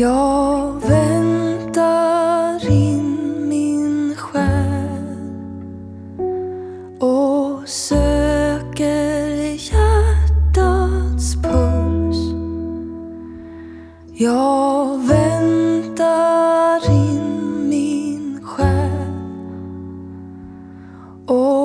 Jag väntar in min själ och söker hjärtats puls. Jag väntar in min själ och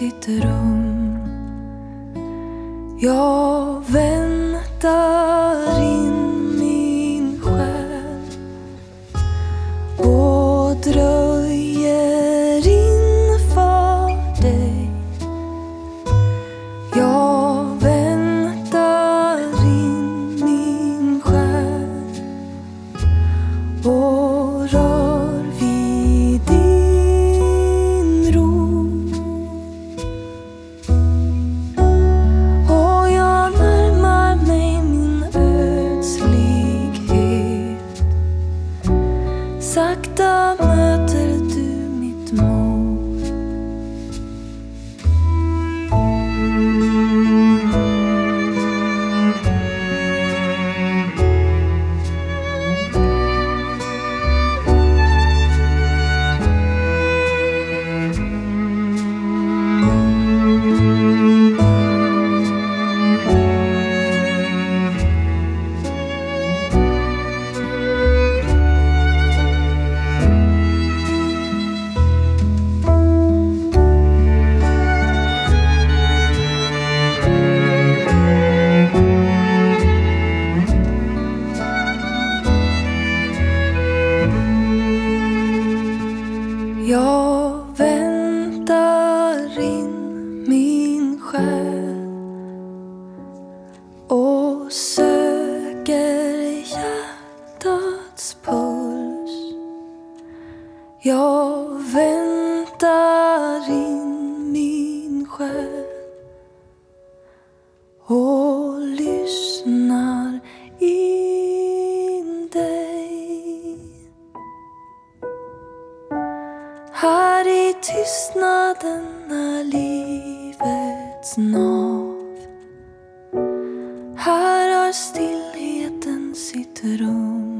sitt rum. Jag väntar in min själ och dröjer inför dig. Jag väntar in min själ och rör möter du mitt mål. Jag väntar in min själ och söker hjärtats puls. Jag väntar in min själ i tystnaden är livets nav. Här har stillheten sitt rum.